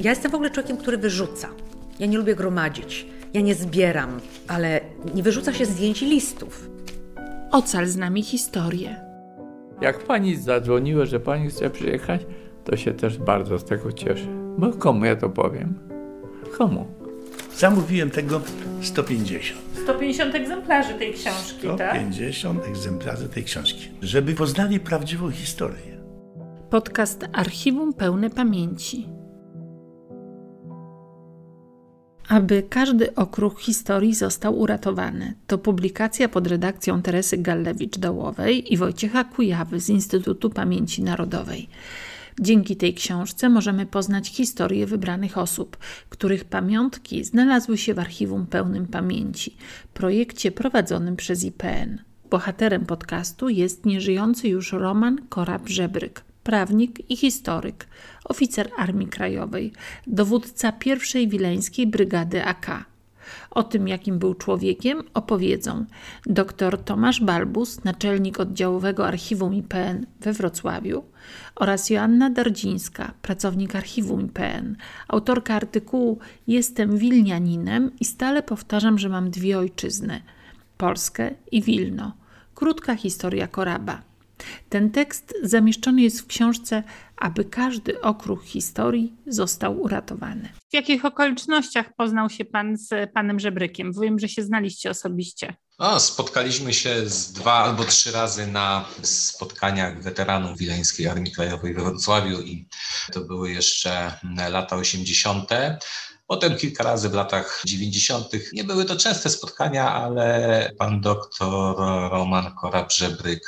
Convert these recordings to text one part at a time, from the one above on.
Ja jestem w ogóle człowiekiem, który wyrzuca. Ja nie lubię gromadzić. Ja nie zbieram, ale nie wyrzuca się zdjęć i listów. Ocal z nami historię. Jak pani zadzwoniła, że pani chce przyjechać, to się też bardzo z tego cieszę. Bo komu ja to powiem? Komu? Zamówiłem tego 150. 150 egzemplarzy tej książki, tak? 150 egzemplarzy tej książki, żeby poznali prawdziwą historię. Podcast Archiwum Pełne Pamięci. Aby każdy okruch historii został uratowany, to publikacja pod redakcją Teresy Gallewicz-Dołowej i Wojciecha Kujawy z Instytutu Pamięci Narodowej. Dzięki tej książce możemy poznać historię wybranych osób, których pamiątki znalazły się w archiwum pełnym pamięci, projekcie prowadzonym przez IPN. Bohaterem podcastu jest nieżyjący już Roman Korab-Żebryk, prawnik i historyk, oficer Armii Krajowej, dowódca pierwszej wileńskiej brygady AK. O tym, jakim był człowiekiem, opowiedzą dr Tomasz Balbus, naczelnik oddziałowego archiwum IPN we Wrocławiu oraz Joanna Dardzińska, pracownik archiwum IPN, autorka artykułu Jestem Wilnianinem i stale powtarzam, że mam dwie ojczyzny Polskę i Wilno. Krótka historia Koraba. Ten tekst zamieszczony jest w książce Aby każdy okruch historii został uratowany. W jakich okolicznościach poznał się pan z panem Żebrykiem? Wiem, że się znaliście osobiście. O, spotkaliśmy się z dwa albo trzy razy na spotkaniach weteranów Wileńskiej Armii Krajowej we Wrocławiu i to były jeszcze lata 80. Potem kilka razy w latach 90. Nie były to częste spotkania, ale pan doktor Roman Korab-Żebryk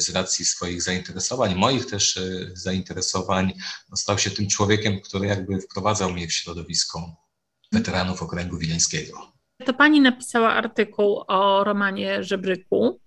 z racji swoich zainteresowań, moich też e, zainteresowań, no, stał się tym człowiekiem, który jakby wprowadzał mnie w środowisko weteranów okręgu wileńskiego. To pani napisała artykuł o Romanie Żebryku.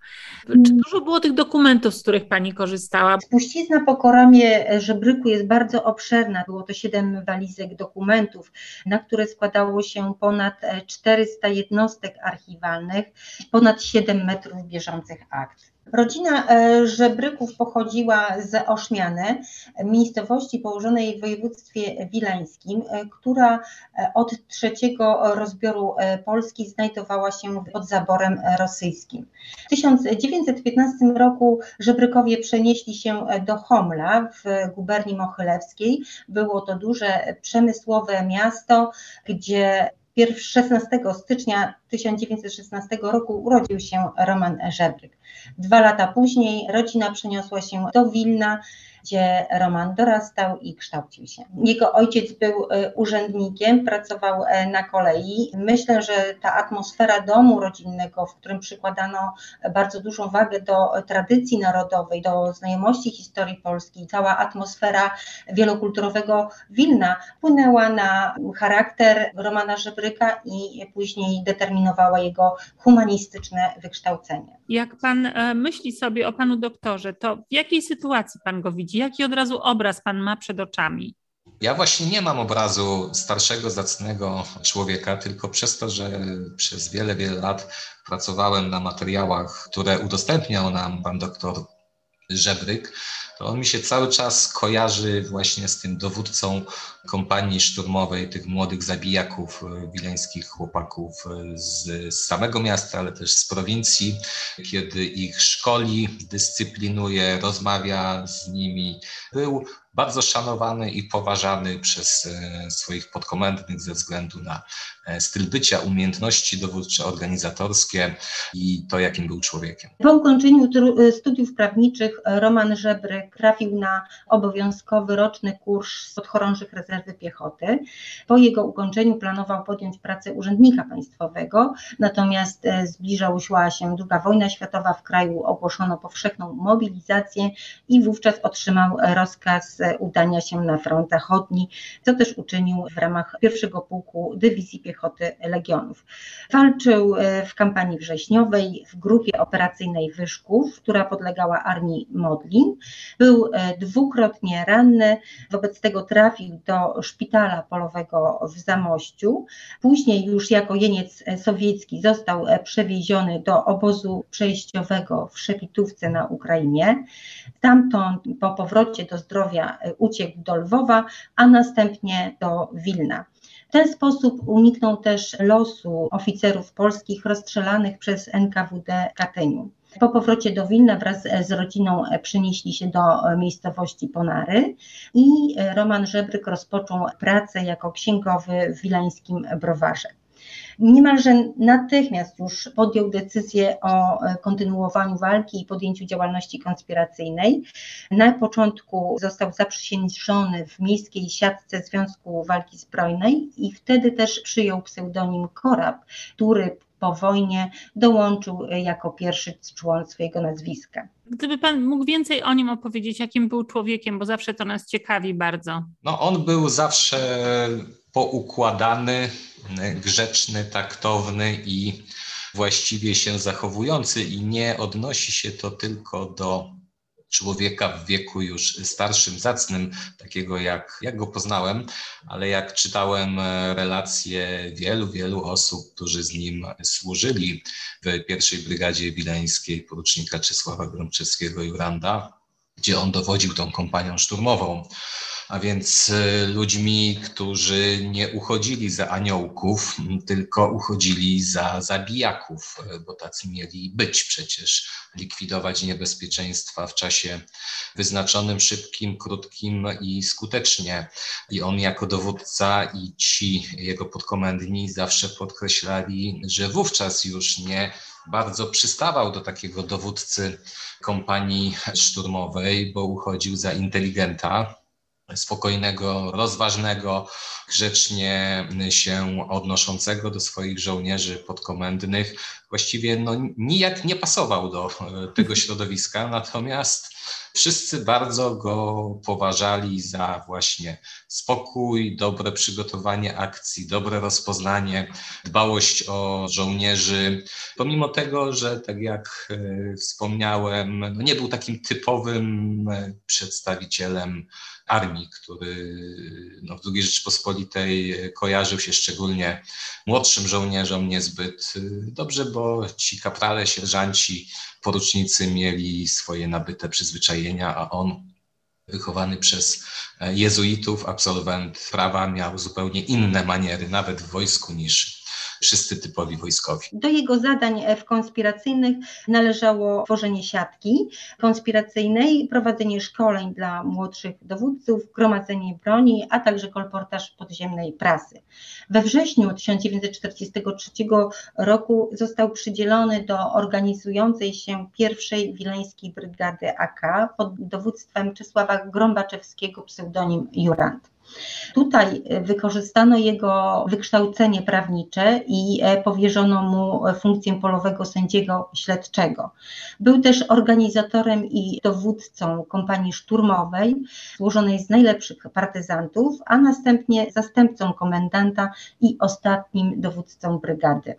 Czy dużo było tych dokumentów, z których pani korzystała? Spuścizna po koramie Żebryku jest bardzo obszerna. Było to siedem walizek dokumentów, na które składało się ponad 400 jednostek archiwalnych, ponad 7 metrów bieżących akt. Rodzina e, Żebryków pochodziła z Oszmiany, miejscowości położonej w województwie wileńskim, e, która e, od trzeciego rozbioru Polski znajdowała się pod zaborem rosyjskim. W 1915 roku Żebrykowie przenieśli się do Homla w guberni mochylewskiej. Było to duże przemysłowe miasto, gdzie 16 stycznia 1916 roku urodził się Roman Żebryk. Dwa lata później rodzina przeniosła się do Wilna, gdzie Roman dorastał i kształcił się. Jego ojciec był e, urzędnikiem, pracował e, na kolei. Myślę, że ta atmosfera domu rodzinnego, w którym przykładano bardzo dużą wagę do tradycji narodowej, do znajomości historii Polski, cała atmosfera wielokulturowego Wilna wpłynęła na charakter Romana Żebryka i później determinowała jego humanistyczne wykształcenie. Jak pan e, myśli sobie o panu doktorze, to w jakiej sytuacji pan go widzi? Jaki od razu obraz pan ma przed oczami? Ja właśnie nie mam obrazu starszego, zacnego człowieka, tylko przez to, że przez wiele, wiele lat pracowałem na materiałach, które udostępniał nam pan doktor Żebryk, to on mi się cały czas kojarzy właśnie z tym dowódcą kompanii szturmowej, tych młodych zabijaków, e, wileńskich chłopaków e, z, z samego miasta, ale też z prowincji, kiedy ich szkoli, dyscyplinuje, rozmawia z nimi. Był bardzo szanowany i poważany przez e, swoich podkomendnych ze względu na e, styl bycia, umiejętności dowódcze, organizatorskie i to, jakim był człowiekiem. Po ukończeniu e, studiów prawniczych Roman Żebryk trafił na obowiązkowy roczny kurs podchorążych rezerwy piechoty. Po jego ukończeniu planował podjąć pracę urzędnika państwowego, natomiast zbliżała się II wojna światowa, w kraju ogłoszono powszechną mobilizację i wówczas otrzymał rozkaz udania się na front zachodni, co też uczynił w ramach pierwszego pułku Dywizji Piechoty Legionów. Walczył e, w kampanii wrześniowej w grupie operacyjnej Wyszków, która podlegała armii Modlin. Był dwukrotnie ranny, wobec tego trafił do szpitala polowego w Zamościu. Później już jako jeniec sowiecki został przewieziony do obozu przejściowego w Szepitówce na Ukrainie. Stamtąd po powrocie do zdrowia uciekł do Lwowa, a następnie do Wilna. W ten sposób uniknął też losu oficerów polskich rozstrzelanych przez NKWD w Katyniu. Po powrocie do Wilna wraz z rodziną przenieśli się do miejscowości Ponary i Roman Żebryk rozpoczął pracę jako księgowy w wileńskim browarze niemalże natychmiast już podjął decyzję o e, kontynuowaniu walki i podjęciu działalności konspiracyjnej. Na początku został zaprzysiężony w miejskiej siatce Związku Walki Zbrojnej i wtedy też przyjął pseudonim Korab, który po wojnie dołączył e, jako pierwszy człon swojego nazwiska. Gdyby Pan mógł więcej o nim opowiedzieć, jakim był człowiekiem, bo zawsze to nas ciekawi bardzo. No, on był zawsze poukładany, grzeczny, taktowny i właściwie się zachowujący, i nie odnosi się to tylko do człowieka w wieku już starszym, zacnym, takiego jak, jak go poznałem, ale jak czytałem relacje wielu, wielu osób, którzy z nim służyli w pierwszej brygadzie wileńskiej porucznika Czesława Gromczewskiego-Juranda, gdzie on dowodził tą kompanią szturmową a więc e, ludźmi, którzy nie uchodzili za aniołków, tylko uchodzili za zabijaków, e, bo tacy mieli być przecież, likwidować niebezpieczeństwa w czasie wyznaczonym, szybkim, krótkim i skutecznie. I on jako dowódca i ci jego podkomendni zawsze podkreślali, że wówczas już nie bardzo przystawał do takiego dowódcy kompanii szturmowej, bo uchodził za inteligenta, spokojnego, rozważnego, grzecznie się odnoszącego do swoich żołnierzy podkomendnych. Właściwie no, nijak nie pasował do e, tego środowiska, natomiast wszyscy bardzo go poważali za właśnie spokój, dobre przygotowanie akcji, dobre rozpoznanie, dbałość o żołnierzy. Pomimo tego, że tak jak e, wspomniałem, no nie był takim typowym e, przedstawicielem armii, który no, w II Rzeczypospolitej kojarzył się szczególnie młodszym żołnierzom niezbyt dobrze, bo ci kaprale, sierżanci, porucznicy mieli swoje nabyte przyzwyczajenia, a on wychowany przez jezuitów, absolwent prawa, miał zupełnie inne maniery, nawet w wojsku, niż wszyscy typowi wojskowi. Do jego zadań w konspiracyjnych należało tworzenie siatki konspiracyjnej, prowadzenie szkoleń dla młodszych dowódców, gromadzenie broni, a także kolportaż podziemnej prasy. We wrześniu 1943 roku został przydzielony do organizującej się pierwszej wileńskiej brygady AK pod dowództwem Czesława Grombaczewskiego, pseudonim Jurand. Tutaj wykorzystano jego wykształcenie prawnicze i e, powierzono mu funkcję polowego sędziego śledczego. Był też organizatorem i dowódcą kompanii szturmowej złożonej z najlepszych partyzantów, a następnie zastępcą komendanta i ostatnim dowódcą brygady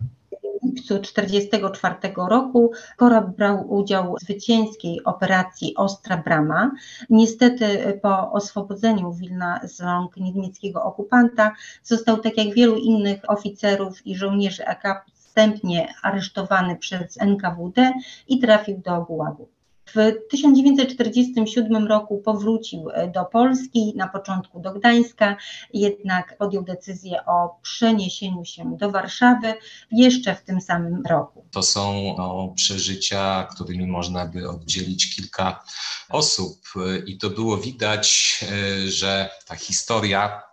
lipcu 1944 roku Korab brał udział w zwycięskiej operacji Ostra Brama. Niestety po oswobodzeniu Wilna z rąk niemieckiego okupanta został, tak jak wielu innych oficerów i żołnierzy AK, wstępnie aresztowany przez NKWD i trafił do Gułagu. W 1947 roku powrócił e, do Polski, na początku do Gdańska, jednak podjął decyzję o przeniesieniu się do Warszawy jeszcze w tym samym roku. To są no, przeżycia, którymi można by oddzielić kilka osób, i to było widać, e, że ta historia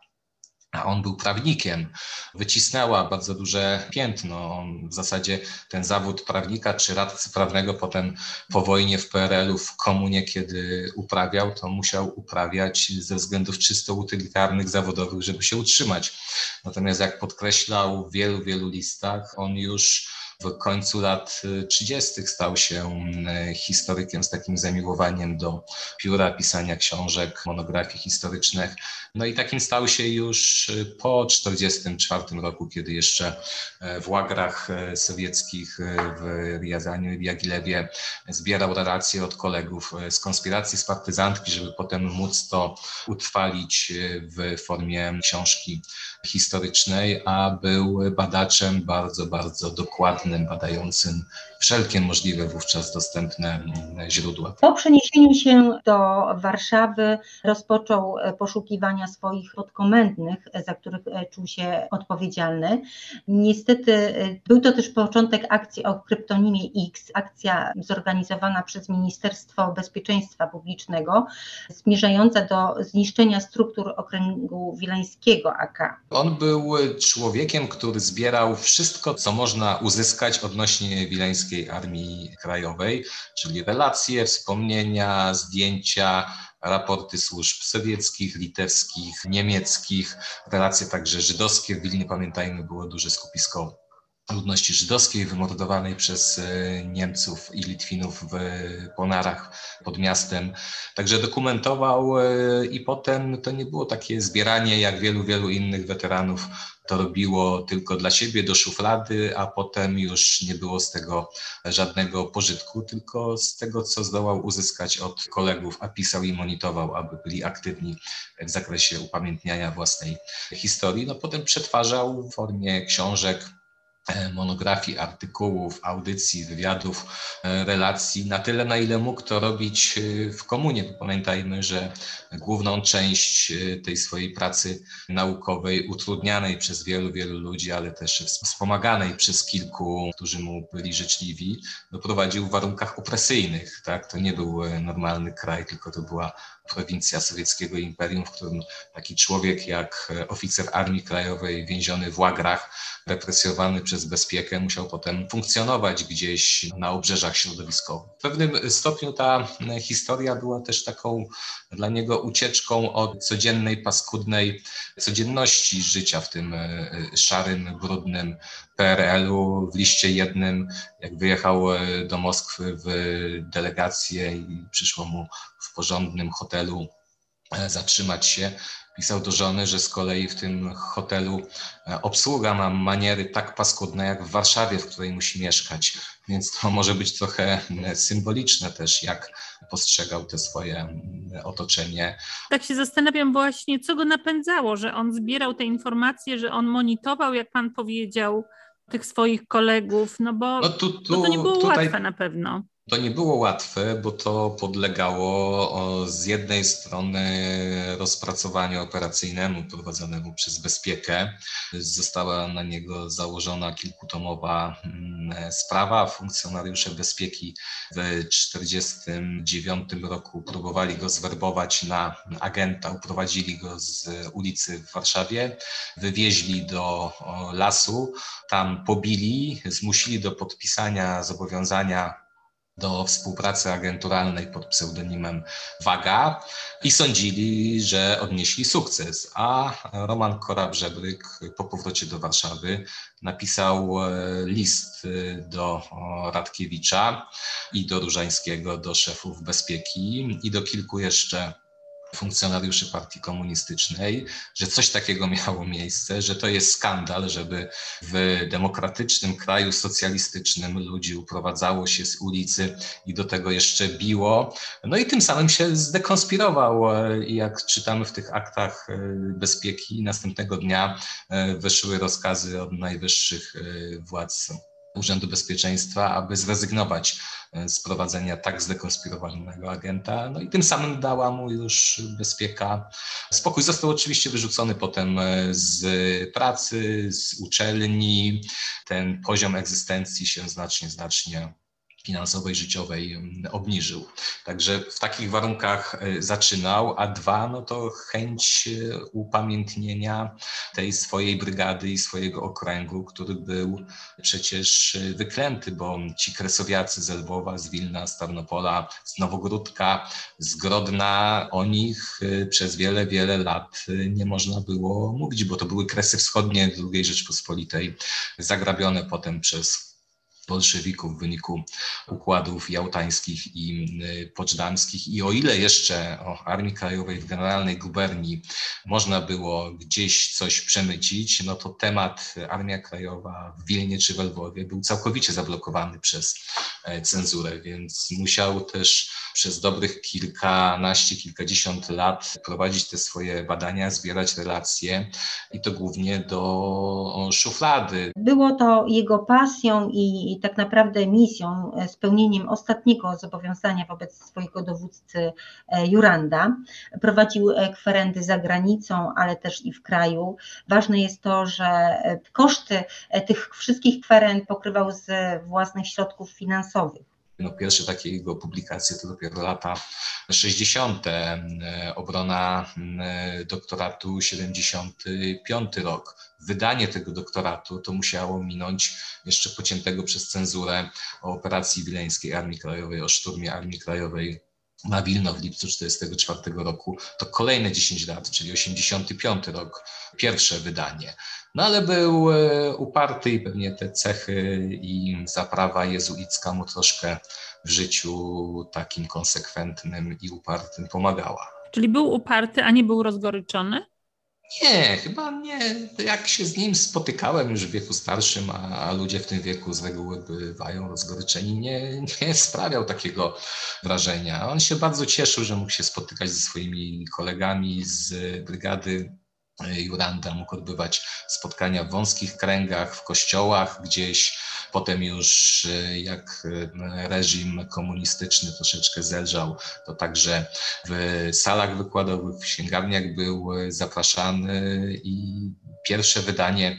a on był prawnikiem, wycisnęła bardzo duże piętno. On w zasadzie ten zawód prawnika czy radcy prawnego potem po wojnie w PRL-u w komunie, kiedy uprawiał, to musiał uprawiać ze względów czysto utylitarnych, zawodowych, żeby się utrzymać. Natomiast jak podkreślał w wielu, wielu listach, on już w końcu lat 30. stał się historykiem z takim zamiłowaniem do pióra, pisania książek, monografii historycznych. No i takim stał się już po 1944 roku, kiedy jeszcze w łagrach sowieckich w Riazaniu i w Jagilewie zbierał relacje od kolegów z konspiracji, z partyzantki, żeby potem móc to utrwalić w formie książki historycznej, a był badaczem bardzo, bardzo dokładnym, badającym wszelkie możliwe wówczas dostępne źródła. Po przeniesieniu się do Warszawy rozpoczął poszukiwania swoich podkomendnych, za których czuł się odpowiedzialny. Niestety był to też początek akcji o kryptonimie X, akcja zorganizowana przez Ministerstwo Bezpieczeństwa Publicznego, zmierzająca do zniszczenia struktur okręgu wileńskiego AK. On był człowiekiem, który zbierał wszystko, co można uzyskać odnośnie Wileńskiej Armii Krajowej, czyli relacje, wspomnienia, zdjęcia, raporty służb sowieckich, litewskich, niemieckich, relacje także żydowskie. W Wilnie, pamiętajmy, było duże skupisko ludności żydowskiej wymordowanej przez e, Niemców i Litwinów w Ponarach pod miastem. Także dokumentował e, i potem to nie było takie zbieranie jak wielu, wielu innych weteranów to robiło tylko dla siebie do szuflady, a potem już nie było z tego żadnego pożytku, tylko z tego, co zdołał uzyskać od kolegów, a pisał i monitorował, aby byli aktywni w zakresie upamiętniania własnej historii. No potem przetwarzał w formie książek, monografii, artykułów, audycji, wywiadów, e, relacji, na tyle, na ile mógł to robić e, w komunie. Pamiętajmy, że główną część tej swojej pracy naukowej, utrudnianej przez wielu, wielu ludzi, ale też wspomaganej przez kilku, którzy mu byli życzliwi, doprowadził w warunkach opresyjnych. Tak? To nie był normalny kraj, tylko to była prowincja sowieckiego imperium, w którym taki człowiek jak oficer Armii Krajowej więziony w łagrach, represjowany przez bezpiekę, musiał potem funkcjonować gdzieś na obrzeżach środowiskowych. W pewnym stopniu ta historia była też taką dla niego ucieczką od codziennej, paskudnej codzienności życia w tym e, szarym, brudnym PRL-u. W liście jednym, jak wyjechał e, do Moskwy w delegację i przyszło mu w porządnym hotelu e, zatrzymać się, pisał do żony, że z kolei w tym hotelu e, obsługa ma maniery tak paskudne jak w Warszawie, w której musi mieszkać. Więc to może być trochę e, symboliczne też, jak postrzegał te swoje otoczenie. Tak się zastanawiam właśnie, co go napędzało, że on zbierał te informacje, że on monitorował, jak pan powiedział, tych swoich kolegów, no bo, no tu, tu, to nie było tutaj... łatwe na pewno. To nie było łatwe, bo to podlegało z jednej strony rozpracowaniu operacyjnemu prowadzonemu przez Bezpiekę. Została na niego założona kilkutomowa mm, sprawa. Funkcjonariusze Bezpieki w 1949 roku próbowali go zwerbować na agenta, uprowadzili go z ulicy w Warszawie, wywieźli do lasu, tam pobili, zmusili do podpisania zobowiązania do współpracy agenturalnej pod pseudonimem Waga i sądzili, że odnieśli sukces. A Roman Korab-Żebryk po powrocie do Warszawy napisał e, list e, do Radkiewicza i do Różańskiego, do szefów bezpieki i do kilku jeszcze funkcjonariuszy partii komunistycznej, że coś takiego miało miejsce, że to jest skandal, żeby w demokratycznym kraju socjalistycznym ludzi uprowadzało się z ulicy i do tego jeszcze biło. No i tym samym się zdekonspirował. I jak czytamy w tych aktach e, bezpieki, następnego dnia e, weszły rozkazy od najwyższych e, władz Urzędu Bezpieczeństwa, aby zrezygnować e, z prowadzenia tak zdekonspirowanego agenta. No i tym samym dała mu już bezpieka spokój. Został oczywiście wyrzucony potem e, z pracy, z uczelni. Ten poziom egzystencji się znacznie, znacznie finansowej, życiowej mm, obniżył. Także w takich warunkach e, zaczynał, a dwa, no to chęć e, upamiętnienia tej swojej brygady i swojego okręgu, który był przecież e, wyklęty, bo ci kresowiacy z Lwowa, z Wilna, z Tarnopola, z Nowogródka, z Grodna, o nich przez wiele, wiele lat nie można było mówić, bo to były kresy wschodnie II Rzeczpospolitej, zagrabione potem przez bolszewików w wyniku układów jałtańskich i y, poczdamskich. I o ile jeszcze o Armii Krajowej w Generalnej Guberni można było gdzieś coś przemycić, no to temat Armia Krajowa w Wilnie czy w Lwowie był całkowicie zablokowany przez e, cenzurę, więc musiał też przez dobrych kilkanaście, kilkadziesiąt lat prowadzić te swoje badania, zbierać relacje i to głównie do szuflady. Było to jego pasją i tak naprawdę misją, e, spełnieniem ostatniego zobowiązania wobec swojego dowódcy e, Juranda. Prowadził e, kwerendy za granicą, ale też i w kraju. Ważne jest to, że koszty tych wszystkich kwerend pokrywał z własnych środków finansowych. No, pierwsze takie jego publikacje to dopiero lata 60. Obrona doktoratu 75 rok. Wydanie tego doktoratu to musiało minąć jeszcze pociętego przez cenzurę o operacji wileńskiej Armii Krajowej, o szturmie Armii Krajowej na Wilno w lipcu 1944 roku, to kolejne 10 lat, czyli 85 rok, pierwsze wydanie. No ale był e, uparty i pewnie te cechy i zaprawa jezuicka mu troszkę w życiu takim konsekwentnym i upartym pomagała. Czyli był uparty, a nie był rozgoryczony? Nie, chyba nie. Jak się z nim spotykałem już w wieku starszym, a, ludzie w tym wieku z reguły bywają rozgoryczeni, nie, nie sprawiał takiego wrażenia. On się bardzo cieszył, że mógł się spotykać ze swoimi kolegami z brygady Juranda, mógł odbywać spotkania w wąskich kręgach, w kościołach gdzieś Potem już e, jak e, reżim komunistyczny troszeczkę zelżał, to także w salach wykładowych, w księgarniach był e, zapraszany i pierwsze wydanie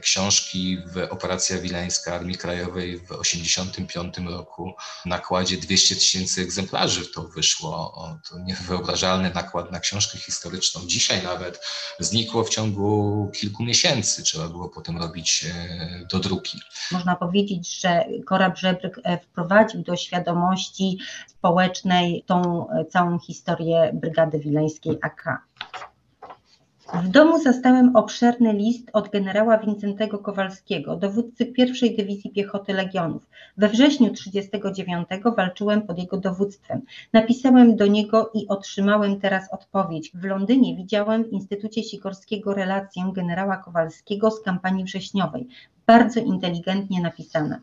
książki w Operacja Wileńska Armii Krajowej w 1985 roku w nakładzie 200 tysięcy egzemplarzy to wyszło. To niewyobrażalny nakład na książkę historyczną. Dzisiaj nawet znikło w ciągu kilku miesięcy. Trzeba było potem robić do druki. Można powiedzieć, że Korab Żebryk e, wprowadził do świadomości społecznej tą e, całą historię Brygady Wileńskiej AK. W domu zastałem obszerny list od generała Wincentego Kowalskiego, dowódcy pierwszej Dywizji Piechoty Legionów. We wrześniu 1939 walczyłem pod jego dowództwem. Napisałem do niego i otrzymałem teraz odpowiedź. W Londynie widziałem w Instytucie Sikorskiego relację generała Kowalskiego z kampanii wrześniowej bardzo inteligentnie napisana.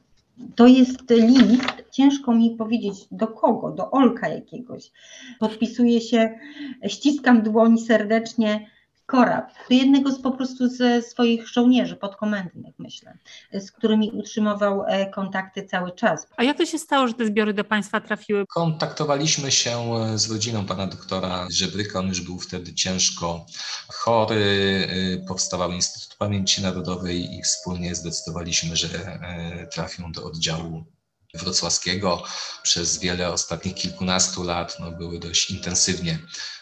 To jest list, ciężko mi powiedzieć do kogo, do Olka jakiegoś. Podpisuje się, ściskam dłoń serdecznie, Korab, jednego z po prostu ze swoich żołnierzy podkomendnych, myślę, z którymi utrzymywał e, kontakty cały czas. A jak to się stało, że te zbiory do Państwa trafiły? Kontaktowaliśmy się e, z rodziną pana doktora Żebryka, on już był wtedy ciężko chory, e, powstawał Instytut Pamięci Narodowej i wspólnie zdecydowaliśmy, że trafią do oddziału wrocławskiego. Przez wiele ostatnich kilkunastu lat no, były dość intensywnie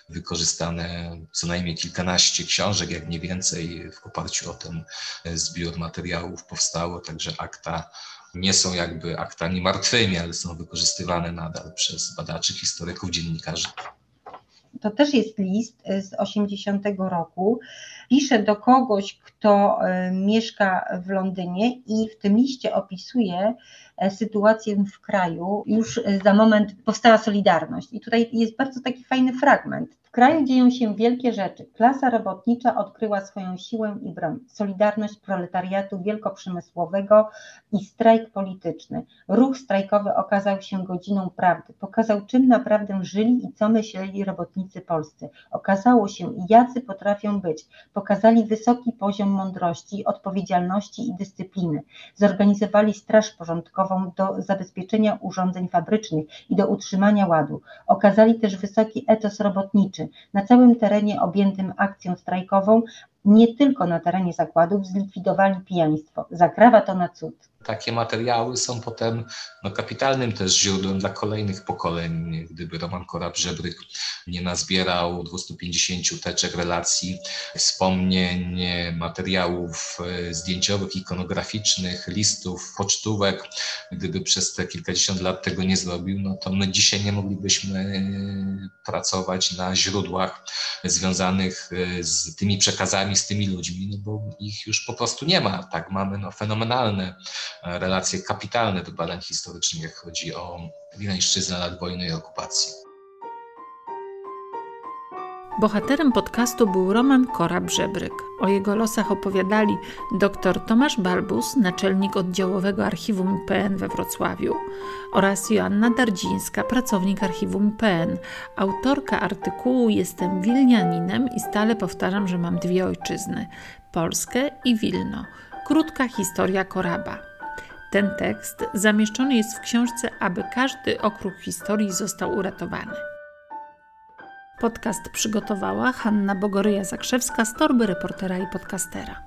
wykorzystane co najmniej kilkanaście książek, jak nie więcej. W oparciu o ten zbiór materiałów powstało, także akta nie są jakby aktami martwymi, ale są wykorzystywane nadal przez badaczy, historyków, dziennikarzy. To też jest list z 80 roku. Pisze do kogoś, kto e, mieszka w Londynie i w tym liście opisuje, E, sytuację w kraju, już e, za moment powstała Solidarność. I tutaj jest bardzo taki fajny fragment. Kraju dzieją się wielkie rzeczy. Klasa robotnicza odkryła swoją siłę i broń. Solidarność proletariatu wielkoprzemysłowego i strajk polityczny. Ruch strajkowy okazał się godziną prawdy. Pokazał, czym naprawdę żyli i co myśleli robotnicy polscy. Okazało się, jacy potrafią być. Pokazali wysoki poziom mądrości, odpowiedzialności i dyscypliny. Zorganizowali straż porządkową do zabezpieczenia urządzeń fabrycznych i do utrzymania ładu. Okazali też wysoki etos robotniczy. Na całym terenie objętym akcją strajkową, nie tylko na terenie zakładów, zlikwidowali pijaństwo. Zakrawa to na cud takie materiały są potem no, kapitalnym też źródłem dla kolejnych pokoleń. Gdyby Roman Korab-Żebryk nie nazbierał 250 teczek relacji, wspomnień, materiałów e, zdjęciowych, ikonograficznych, listów, pocztówek, gdyby przez te kilkadziesiąt lat tego nie zrobił, no to my dzisiaj nie moglibyśmy e, pracować na źródłach związanych e, z tymi przekazami z tymi ludźmi, no bo ich już po prostu nie ma. Tak, mamy no, fenomenalne relacje, kapitalne do badań historycznych, jak chodzi o Wileńszczyznę lat wojny i okupacji. Bohaterem podcastu był Roman Kora-Brzebryk. O jego losach opowiadali dr Tomasz Balbus, naczelnik oddziałowego archiwum IPN we Wrocławiu oraz Joanna Dardzińska, pracownik archiwum IPN, autorka artykułu Jestem Wilnianinem i stale powtarzam, że mam dwie ojczyzny Polskę i Wilno. Krótka historia Koraba. Ten tekst zamieszczony jest w książce, aby każdy okruch historii został uratowany. Podcast przygotowała Hanna Bogoryja-Zakrzewska z torby reportera i podcastera.